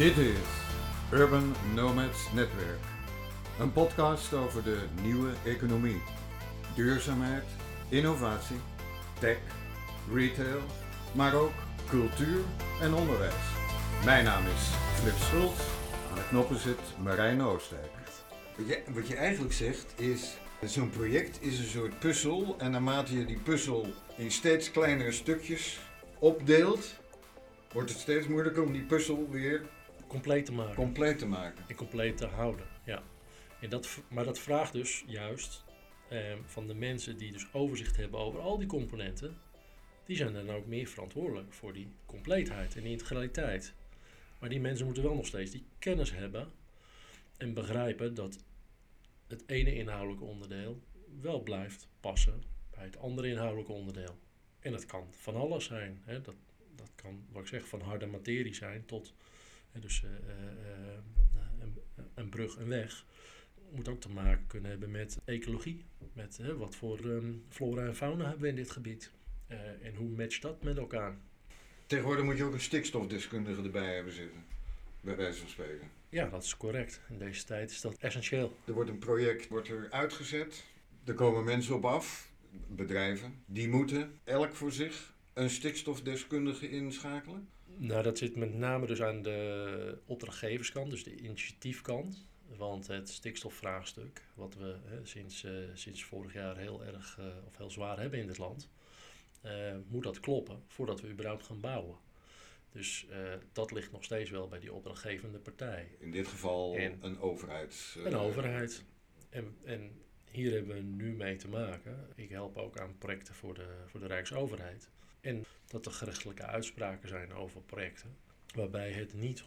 Dit is Urban Nomads Netwerk. Een podcast over de nieuwe economie. Duurzaamheid, innovatie, tech, retail, maar ook cultuur en onderwijs. Mijn naam is Flip Schultz. Aan de knoppen zit Marijn Oostdijk. Wat wat je eigenlijk zegt is, zo'n project is een soort puzzel. En naarmate je die puzzel in steeds kleinere stukjes opdeelt, wordt het steeds moeilijker om die puzzel weer compleet te maken. compleet te maken. en compleet te houden, ja. En dat, maar dat vraagt dus juist ehm, van de mensen die dus overzicht hebben over al die componenten, die zijn dan ook meer verantwoordelijk voor die compleetheid en die integraliteit. Maar die mensen moeten wel nog steeds die kennis hebben en begrijpen dat het ene inhoudelijke onderdeel wel blijft passen bij het andere inhoudelijke onderdeel. En dat kan van alles zijn. Hè? Dat, dat kan, wat ik zeg, van harde materie zijn tot dus, eh, eh, eh, een, een brug, een weg. Moet ook te maken kunnen hebben met ecologie. Met wat voor ehm, flora en fauna hebben we in dit gebied. En hoe matcht dat met elkaar? Tegenwoordig moet je ook een stikstofdeskundige erbij hebben zitten. Bij wijze van spreken. Ja, dat is correct. In deze tijd is dat essentieel. Er wordt een project wordt er uitgezet. Er komen mensen op af, bedrijven. Die moeten elk voor zich een stikstofdeskundige inschakelen. Nou, dat zit met name dus aan de opdrachtgeverskant, dus de initiatiefkant. Want het stikstofvraagstuk, wat we hè, sinds, eh, sinds vorig jaar heel erg eh, of heel zwaar hebben in dit land, eh, moet dat kloppen voordat we überhaupt gaan bouwen. Dus dat ligt nog steeds wel bij die opdrachtgevende partij. In dit geval En- een overheid. Een overheid. En, en hier hebben we nu mee te maken. Ik help ook aan projecten voor de, voor de Rijksoverheid. En dat er gerechtelijke uitspraken zijn over projecten. Waarbij het niet 100%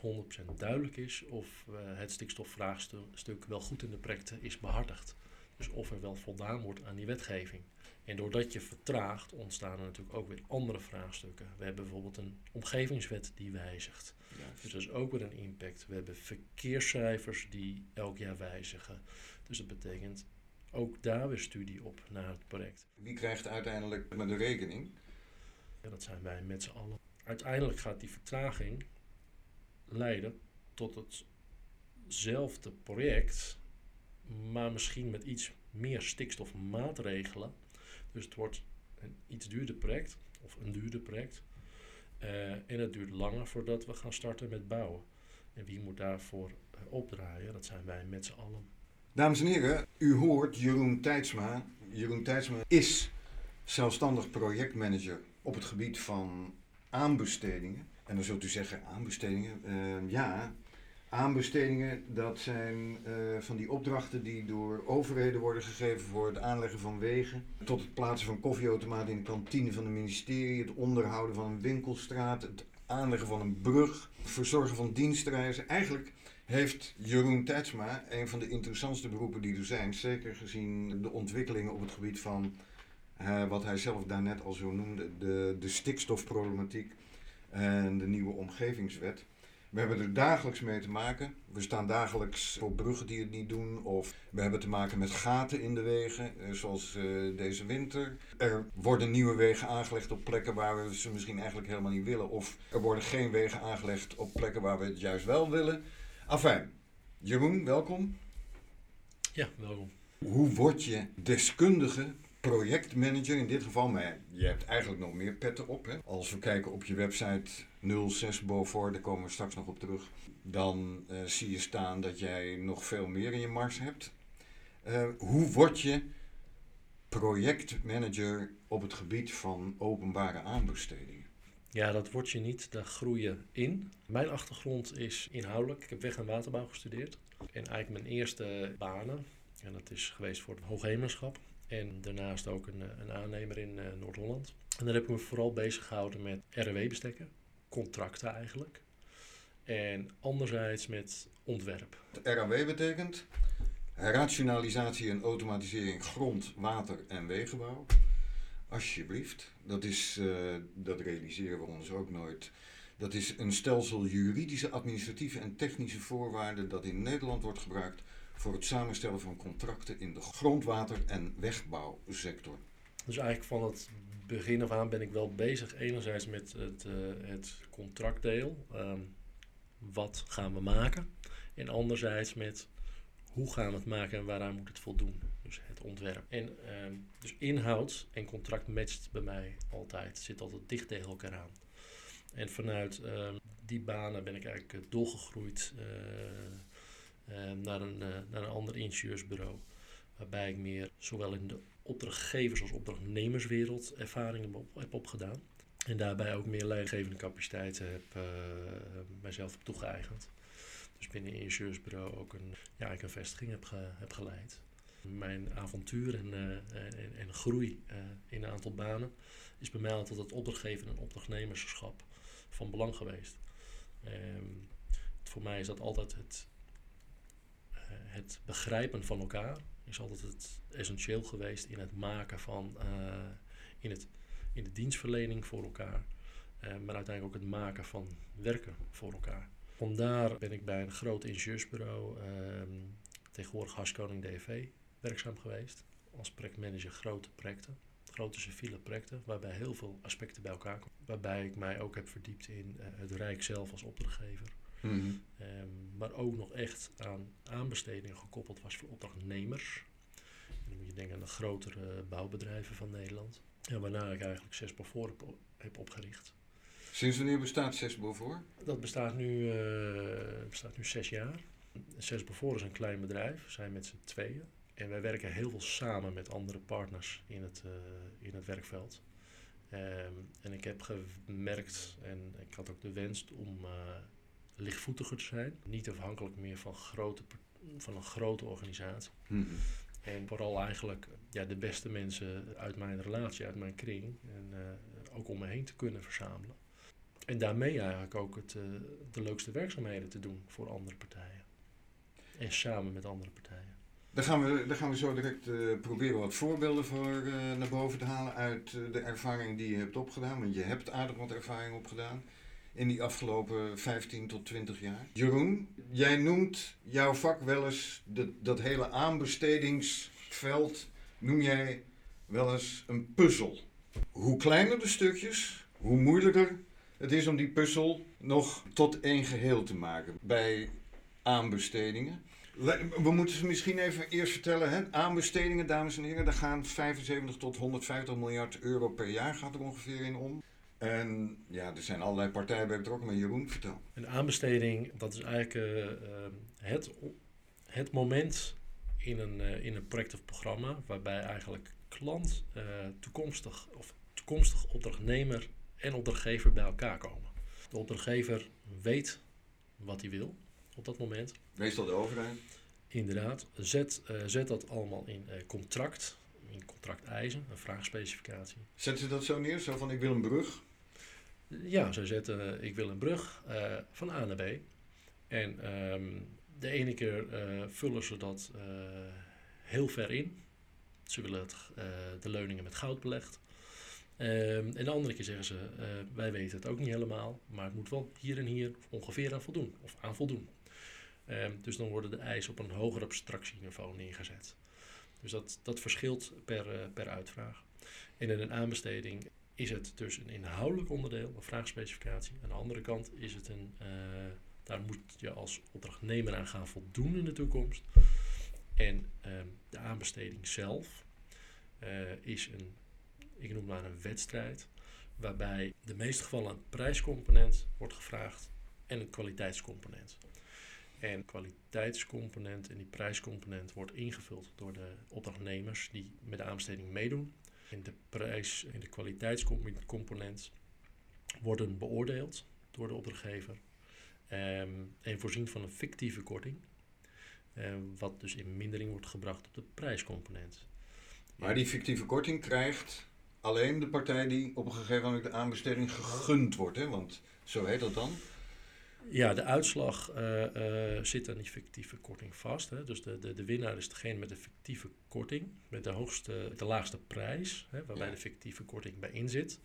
duidelijk is of eh, het stikstofvraagstuk wel goed in de projecten is behartigd. Dus of er wel voldaan wordt aan die wetgeving. En doordat je vertraagt, ontstaan er natuurlijk ook weer andere vraagstukken. We hebben bijvoorbeeld een omgevingswet die wijzigt. Juist. Dus dat is ook weer een impact. We hebben verkeerscijfers die elk jaar wijzigen. Dus dat betekent ook daar weer studie op naar het project. Wie krijgt uiteindelijk met de rekening? Ja, dat zijn wij met z'n allen. Uiteindelijk gaat die vertraging leiden tot hetzelfde project, maar misschien met iets meer stikstofmaatregelen. Dus het wordt een iets duurder project, of een duurder project. Eh, en het duurt langer voordat we gaan starten met bouwen. En wie moet daarvoor eh, opdraaien? Dat zijn wij met z'n allen. Dames en heren, u hoort Jeroen Tijdsma. Jeroen Tijdsma is zelfstandig projectmanager op het gebied van aanbestedingen. En dan zult u zeggen, aanbestedingen? Eh, ja, aanbestedingen, dat zijn eh, van die opdrachten die door overheden worden gegeven voor het aanleggen van wegen. Tot het plaatsen van koffieautomaten in de kantine van het ministerie, het onderhouden van een winkelstraat, het aanleggen van een brug, verzorgen van dienstreizen. Eigenlijk heeft Jeroen Tijdsma een van de interessantste beroepen die er zijn. Zeker gezien de ontwikkelingen op het gebied van wat hij zelf daarnet al zo noemde, de, de stikstofproblematiek en de nieuwe omgevingswet. We hebben er dagelijks mee te maken. We staan dagelijks voor bruggen die het niet doen. Of we hebben te maken met gaten in de wegen, eh, zoals eh, deze winter. Er worden nieuwe wegen aangelegd op plekken waar we ze misschien eigenlijk helemaal niet willen. Of er worden geen wegen aangelegd op plekken waar we het juist wel willen. Afijn, Jeroen, welkom. Ja, welkom. Hoe word je deskundige projectmanager in dit geval? Maar je hebt eigenlijk nog meer petten op. Hè? Als we kijken op je website 06 Beaufort, daar komen we straks nog op terug. Dan eh, zie je staan dat jij nog veel meer in je mars hebt. Eh, hoe word je projectmanager op het gebied van openbare aanbestedingen? Ja, dat word je niet, daar groei je in. Mijn achtergrond is inhoudelijk. Ik heb weg- en waterbouw gestudeerd. En eigenlijk mijn eerste banen, en dat is geweest voor het hoogheemlerschap. En daarnaast ook een, eh, een aannemer in eh, Noord-Holland. En daar heb ik me vooral bezig gehouden met RW-bestekken, contracten eigenlijk. En anderzijds met ontwerp. RAW betekent rationalisatie en automatisering grond, water en wegenbouw. Alsjeblieft, dat, is, eh, dat realiseren we ons ook nooit. Dat is een stelsel juridische, administratieve en technische voorwaarden dat in Nederland wordt gebruikt voor het samenstellen van contracten in de grondwater- en wegbouwsector. Dus eigenlijk van het begin af aan ben ik wel bezig. Enerzijds met het, eh, het contractdeel. ehm, wat gaan we maken. En anderzijds met hoe gaan we het maken en waaraan moet het voldoen. Dus het ontwerp. En ehm, dus inhoud en contract matcht bij mij altijd. Zit altijd dicht tegen elkaar aan. En vanuit ehm, die banen ben ik eigenlijk eh, doorgegroeid uh, naar, een, naar een ander ingenieursbureau. Waarbij ik meer zowel in de opdrachtgevers- als opdrachtnemerswereld ervaringen heb opgedaan. En daarbij ook meer leidinggevende capaciteiten heb, mijzelf heb toegeëigend. Dus binnen een ingenieursbureau ook een, ja, ik een vestiging heb, heb geleid. Mijn avontuur en, en, en groei in een aantal banen is bij mij altijd het opdrachtgeven en opdrachtnemerschap van belang geweest. Um, voor mij is dat altijd het, uh, het begrijpen van elkaar. Is altijd het essentieel geweest in het maken van, uh, in, het, in de dienstverlening voor elkaar. Uh, maar uiteindelijk ook het maken van werken voor elkaar. Vandaar ben ik bij een groot ingenieursbureau, um, tegenwoordig Haskoning DV, werkzaam geweest. Als projectmanager grote projecten grote civiele projecten, waarbij heel veel aspecten bij elkaar komen. Waarbij ik mij ook heb verdiept in uh, het Rijk zelf als opdrachtgever. Mm -hmm. um, maar ook nog echt aan aanbestedingen gekoppeld was voor opdrachtnemers. En dan moet je denken aan de grotere bouwbedrijven van Nederland. En waarna ik eigenlijk Zes Beaufort heb, opgericht. Sinds wanneer bestaat Zes Beaufort? Dat bestaat nu, uh, bestaat nu zes jaar. Zes Beaufort is een klein bedrijf, we zijn met z'n tweeën. En wij werken heel veel samen met andere partners in het, uh, in het werkveld. Um, en ik heb gemerkt, en ik had ook de wens om uh, lichtvoetiger te zijn. Niet afhankelijk meer van, grote, van een grote organisatie. Mm -hmm. En vooral eigenlijk ja, de beste mensen uit mijn relatie, uit mijn kring. En uh, ook om me heen te kunnen verzamelen. En daarmee eigenlijk ook het, de leukste werkzaamheden te doen voor andere partijen. En samen met andere partijen. Daar gaan we, daar gaan we zo direct uh, proberen wat voorbeelden voor naar boven te halen uit de ervaring die je hebt opgedaan. Want je hebt aardig wat ervaring opgedaan in die afgelopen 15 tot 20 jaar. Jeroen, jij noemt jouw vak wel eens, de, dat hele aanbestedingsveld, noem jij wel eens een puzzel. Hoe kleiner de stukjes, hoe moeilijker het is om die puzzel nog tot één geheel te maken bij aanbestedingen. We moeten ze misschien even eerst vertellen. Hè? Aanbestedingen, dames en heren, daar gaan 75 tot 150 miljard euro per jaar gaat er ongeveer in om. En ja, er zijn allerlei partijen bij betrokken, maar Jeroen, vertel. Een aanbesteding, dat is eigenlijk uh, uh, het, het moment in een, uh, in een project of programma waarbij eigenlijk klant, toekomstig of toekomstig opdrachtnemer en opdrachtgever bij elkaar komen. De opdrachtgever weet wat hij wil op dat moment. Meestal de overheid. Inderdaad. Zet, zet dat allemaal in contract, in contracteisen, een vraagspecificatie. Zetten ze dat zo neer, zo van ik wil een brug? Ja, ze zetten uh, ik wil een brug van A naar B. En um, de ene keer vullen ze dat heel ver in. Ze willen het, de leuningen met goud belegd. Um, en de andere keer zeggen ze, wij weten het ook niet helemaal, maar het moet wel hier en hier ongeveer aan voldoen, of aan voldoen. Um, dus dan worden de eisen op een hoger abstractieniveau neergezet. Dus dat, dat verschilt per, per uitvraag. En in een aanbesteding is het dus een inhoudelijk onderdeel, een vraagspecificatie. Aan de andere kant is het een, uh, daar moet je als opdrachtnemer aan gaan voldoen in de toekomst. En um, de aanbesteding zelf uh, is een, ik noem maar een wedstrijd, waarbij de meeste gevallen een prijscomponent wordt gevraagd en een kwaliteitscomponent. En kwaliteitscomponent en die prijscomponent wordt ingevuld door de opdrachtnemers die met de aanbesteding meedoen. En de prijs en de kwaliteitscomponent worden beoordeeld door de opdrachtgever um, en voorzien van een fictieve korting. Um, wat dus in mindering wordt gebracht op de prijscomponent. Maar die fictieve korting krijgt alleen de partij die op een gegeven moment de aanbesteding gegund wordt, hè? want zo heet dat dan. Ja, de uitslag uh, uh, zit aan die fictieve korting vast. Hè. Dus de, de, de winnaar is degene met de fictieve korting, met de, hoogste, de laagste prijs, hè, waarbij ja. de fictieve korting bij in zit.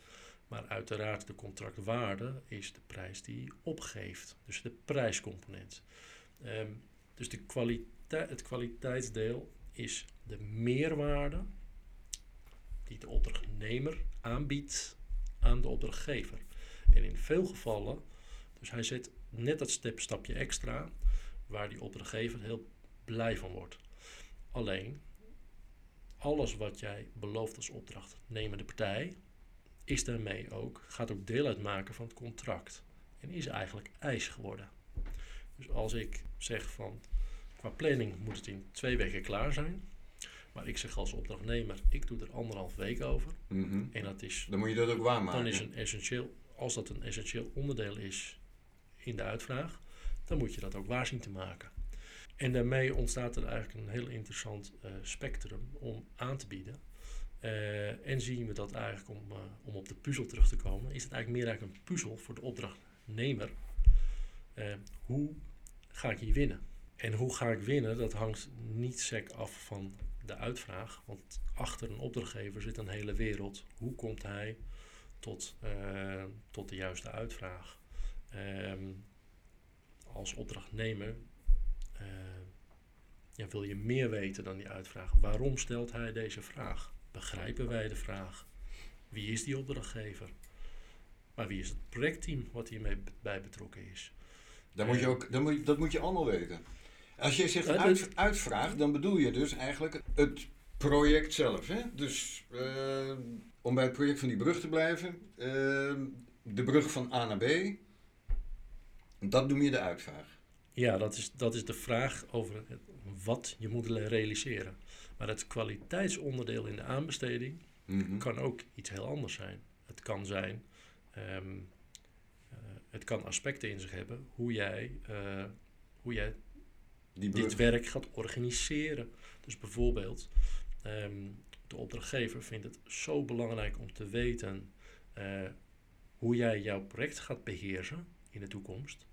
Maar uiteraard de contractwaarde is de prijs die opgeeft. Dus de prijscomponent. Um, dus de kwalite het kwaliteitsdeel is de meerwaarde die de opdrachtnemer aanbiedt aan de opdrachtgever. En in veel gevallen Dus hij zet net dat step, stapje extra waar die opdrachtgever heel blij van wordt. Alleen, alles wat jij belooft als opdrachtnemende partij, is daarmee ook, gaat ook deel uitmaken van het contract. En is eigenlijk eis geworden. Dus als ik zeg van, qua planning moet het in twee weken klaar zijn. Maar ik zeg als opdrachtnemer, ik doe er anderhalf week over. Mhm. En dat is, Dan moet je dat ook waarmaken. dan is een essentieel, als dat een essentieel onderdeel is in de uitvraag, dan moet je dat ook waar zien te maken. En daarmee ontstaat er eigenlijk een heel interessant eh, spectrum om aan te bieden. Eh, en zien we dat eigenlijk, om, eh, om op de puzzel terug te komen, is het eigenlijk meer eigenlijk een puzzel voor de opdrachtnemer. Hoe ga ik hier winnen? En hoe ga ik winnen, dat hangt niet sec af van de uitvraag. Want achter een opdrachtgever zit een hele wereld. Hoe komt hij tot, tot de juiste uitvraag? Ehm, als opdrachtnemer eh, ja, wil je meer weten dan die uitvraag. Waarom stelt hij deze vraag? Begrijpen wij de vraag? Wie is die opdrachtgever? Maar wie is het projectteam wat hiermee bij betrokken is? Dan moet je ook, dan moet dat moet je allemaal weten. Als je zegt Ja, dat- uit, uitvraagt, dan bedoel je dus eigenlijk het project zelf. Hè? Dus eh, om bij het project van die brug te blijven, eh, de brug van A naar B, dat noem je de uitvraag. Ja, dat is, dat is de vraag over wat je moet realiseren. Maar het kwaliteitsonderdeel in de aanbesteding Mhm. kan ook iets heel anders zijn. Het kan zijn, eh, het kan aspecten in zich hebben hoe jij, eh, hoe jij dit werk gaat organiseren. Dus bijvoorbeeld, ehm, de opdrachtgever vindt het zo belangrijk om te weten eh, hoe jij jouw project gaat beheersen in de toekomst.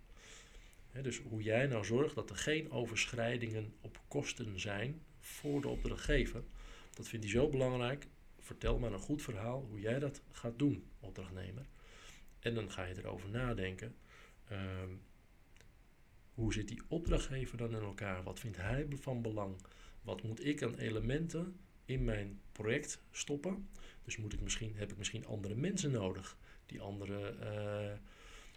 Dus hoe jij nou zorgt dat er geen overschrijdingen op kosten zijn voor de opdrachtgever. Dat vindt hij zo belangrijk. Vertel maar een goed verhaal hoe jij dat gaat doen, opdrachtnemer. En dan ga je erover nadenken. ehm, hoe zit die opdrachtgever dan in elkaar? Wat vindt hij van belang? Wat moet ik aan elementen in mijn project stoppen? Dus moet ik misschien, heb ik misschien andere mensen nodig die andere, eh,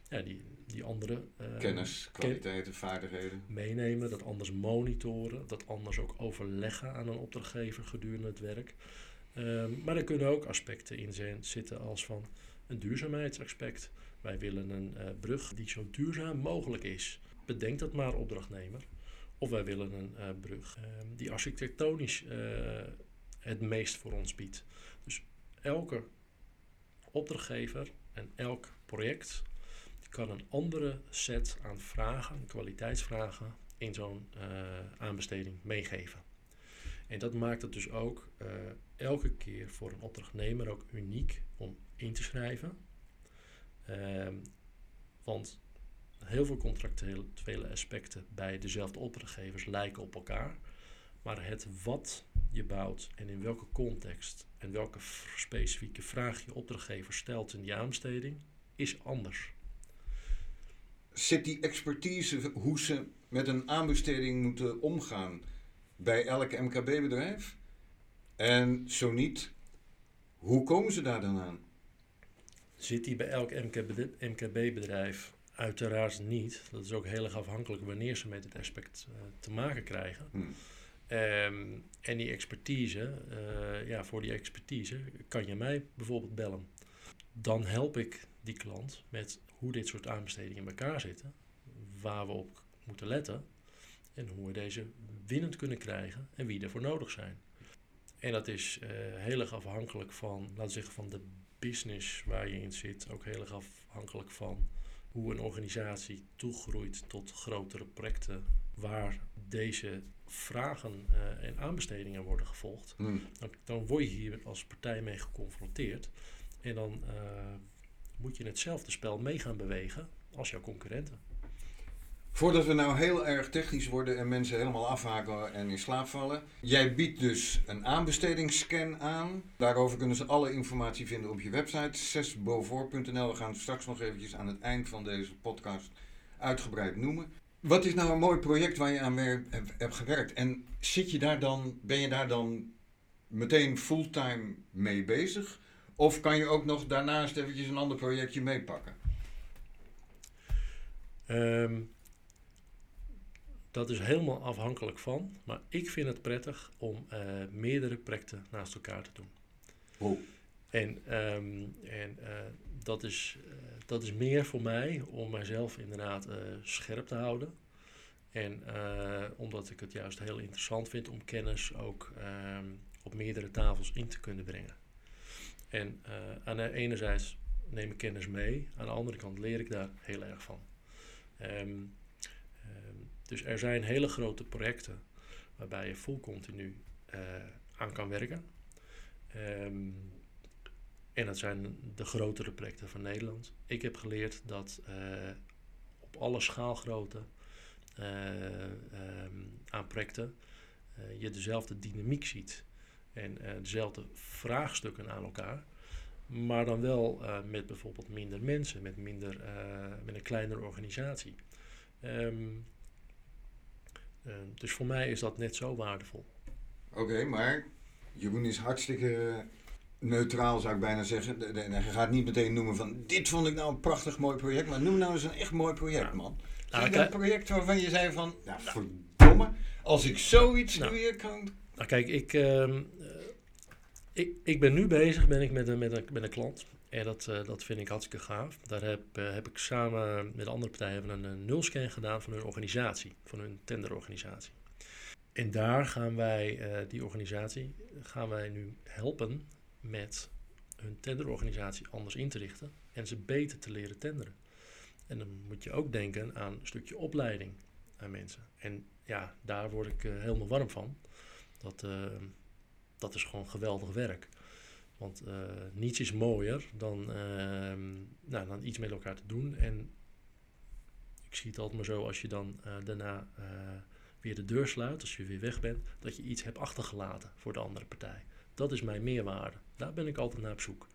ja, die, die andere eh, Kennis, kwaliteiten, vaardigheden. meenemen, dat anders monitoren, dat anders ook overleggen aan een opdrachtgever gedurende het werk. Ehm, maar er kunnen ook aspecten in zijn, zitten als van een duurzaamheidsaspect. Wij willen een eh, brug die zo duurzaam mogelijk is. Bedenk dat maar, opdrachtnemer. Of wij willen een eh, brug ehm, die architectonisch het meest voor ons biedt. Dus elke opdrachtgever en elk project kan een andere set aan vragen, kwaliteitsvragen, in zo'n eh, aanbesteding meegeven. En dat maakt het dus ook eh, elke keer voor een opdrachtnemer ook uniek om in te schrijven. Ehm, want heel veel contractuele aspecten bij dezelfde opdrachtgevers lijken op elkaar. Maar het wat je bouwt en in welke context en welke specifieke vraag je opdrachtgever stelt in die aanbesteding is anders. Zit die expertise hoe ze met een aanbesteding moeten omgaan bij elk MKB-bedrijf? En zo niet, hoe komen ze daar dan aan? Zit die bij elk MKB-bedrijf? Uiteraard niet. Dat is ook heel erg afhankelijk wanneer ze met dit aspect eh, te maken krijgen. Hm. Ehm, en die expertise, eh, ja, voor die expertise kan je mij bijvoorbeeld bellen. Dan help ik die klant met hoe dit soort aanbestedingen in elkaar zitten, waar we op moeten letten en hoe we deze winnend kunnen krijgen en wie ervoor nodig zijn. En dat is eh, heel erg afhankelijk van, laten we zeggen, van de business waar je in zit. Ook heel erg afhankelijk van hoe een organisatie toegroeit tot grotere projecten waar deze vragen eh, en aanbestedingen worden gevolgd. Hm. Dan, dan word je hier als partij mee geconfronteerd. En dan eh, moet je hetzelfde spel mee gaan bewegen als jouw concurrenten. Voordat we nou heel erg technisch worden en mensen helemaal afhaken en in slaap vallen. Jij biedt dus een aanbestedingsscan aan. Daarover kunnen ze alle informatie vinden op je website 6bovoor.nl. We gaan straks nog eventjes aan het eind van deze podcast uitgebreid noemen. Wat is nou een mooi project waar je aan hebt gewerkt? En zit je daar dan, ben je daar dan meteen fulltime mee bezig? Of kan je ook nog daarnaast eventjes een ander projectje meepakken? Ehm, dat is helemaal afhankelijk van, maar ik vind het prettig om eh, meerdere projecten naast elkaar te doen. Oh. En, ehm, en eh, dat, is, eh, dat is meer voor mij om mijzelf inderdaad scherp te houden. En omdat ik het juist heel interessant vind om kennis ook ehm, op meerdere tafels in te kunnen brengen. En eh, aan de enerzijds neem ik kennis mee, aan de andere kant leer ik daar heel erg van. Ehm, ehm, dus er zijn hele grote projecten waarbij je full continu eh, aan kan werken. Ehm, en dat zijn de grotere projecten van Nederland. Ik heb geleerd dat eh, op alle schaalgrootte aan projecten je dezelfde dynamiek ziet en eh, dezelfde vraagstukken aan elkaar. Maar dan wel eh, met bijvoorbeeld minder mensen, met, minder, eh, met een kleinere organisatie. Ehm, eh, dus voor mij is dat net zo waardevol. Oké, maar Jeroen is hartstikke neutraal, zou ik bijna zeggen. Hij gaat niet meteen noemen van... dit vond ik nou een prachtig mooi project. Maar noem nou eens een echt mooi project, Ja. man. Nou, een project waarvan je zei van... Nou, verdomme. Als ik zoiets Nou. weer kan... Nou kijk, ik, ehm, eh, ik, ik ben nu bezig ben ik met, een, met, een, met een klant. En dat, eh, dat vind ik hartstikke gaaf. Daar heb, eh, heb ik samen met andere partijen een, een nulscan gedaan van hun organisatie. Van hun tenderorganisatie. En daar gaan wij, die organisatie, gaan wij nu helpen met hun tenderorganisatie anders in te richten. En ze beter te leren tenderen. En dan moet je ook denken aan een stukje opleiding aan mensen. En ja, daar word ik helemaal warm van. Dat, eh, dat is gewoon geweldig werk. Want eh, niets is mooier dan, ehm, nou, dan iets met elkaar te doen. En ik zie het altijd maar zo, als je dan eh, daarna weer de deur sluit, als je weer weg bent, dat je iets hebt achtergelaten voor de andere partij. Dat is mijn meerwaarde. Daar ben ik altijd naar op zoek.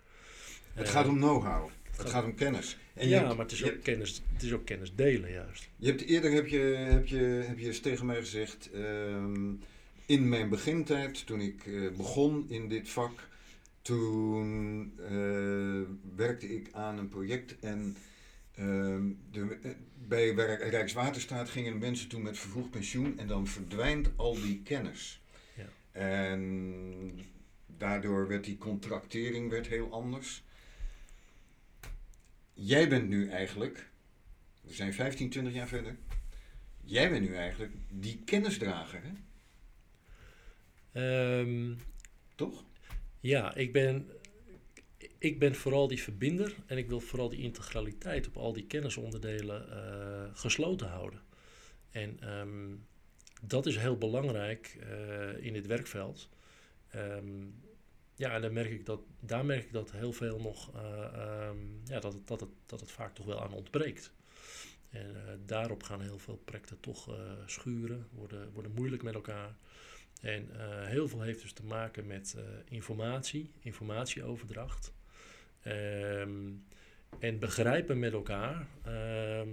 Het gaat om know-how. Het gaat- gaat om kennis. En ja, hebt- maar het is, ook hebt- kennis, het is ook kennis delen juist. Je hebt eerder heb je, heb je, heb je eens tegen mij gezegd, ehm, in mijn begintijd, toen ik eh, begon in dit vak, toen eh, werkte ik aan een project en ehm, de, eh, bij Rijkswaterstaat gingen mensen toen met vervroegd pensioen en dan verdwijnt al die kennis. Ja. En daardoor werd die contractering werd heel anders. Jij bent nu eigenlijk, we zijn 15, 20 jaar verder. Jij bent nu eigenlijk die kennisdrager, hè? Ehm, toch? Ja, ik ben, ik ben vooral die verbinder en ik wil vooral die integraliteit op al die kennisonderdelen eh, gesloten houden. En ehm, dat is heel belangrijk eh, in dit werkveld. Ehm, ja, en dan merk ik dat, daar merk ik dat heel veel nog, eh, ja, dat, het, dat, het, dat het vaak toch wel aan ontbreekt. En daarop gaan heel veel projecten toch schuren, worden, worden moeilijk met elkaar. En eh, heel veel heeft dus te maken met eh, informatie, informatieoverdracht. Ehm, en begrijpen met elkaar ehm,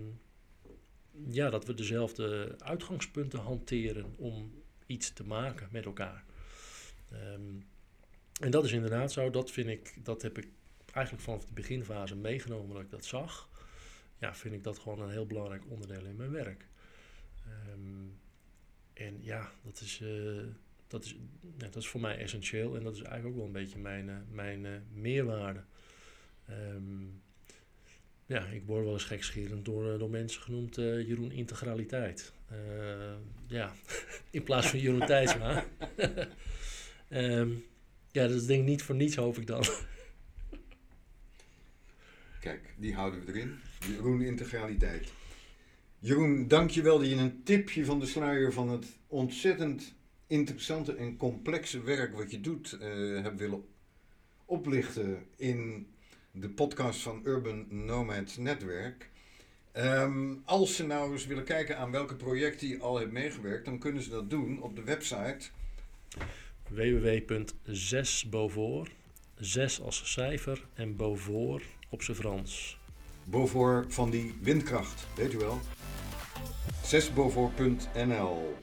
ja, dat we dezelfde uitgangspunten hanteren om iets te maken met elkaar. Ehm, en dat is inderdaad zo, dat vind ik, dat heb ik eigenlijk vanaf de beginfase meegenomen dat ik dat zag. Ja, vind ik dat gewoon een heel belangrijk onderdeel in mijn werk. Ehm, en ja, dat is, eh, dat, is, ja, dat is voor mij essentieel en dat is eigenlijk ook wel een beetje mijn, eh, mijn eh, meerwaarde. Ehm, ja, ik word wel eens gekscherend door, door mensen genoemd Jeroen Integraliteit. Ja, in plaats van Jeroen Tijdsma. Ehm, ja, dat is denk ik niet voor niets, hoop ik dan. Kijk, die houden we erin. Jeroen Integraliteit. Jeroen, dankjewel dat je een tipje van de sluier van het ontzettend interessante en complexe werk wat je doet eh, hebt willen oplichten in de podcast van Urban Nomads Netwerk. Ehm, als ze nou eens willen kijken aan welke projecten je al hebt meegewerkt, dan kunnen ze dat doen op de website. www.6bovoor, 6 als cijfer en bovoor op z'n Frans. Beaufort van die windkracht, weet u wel. 6beaufort.nl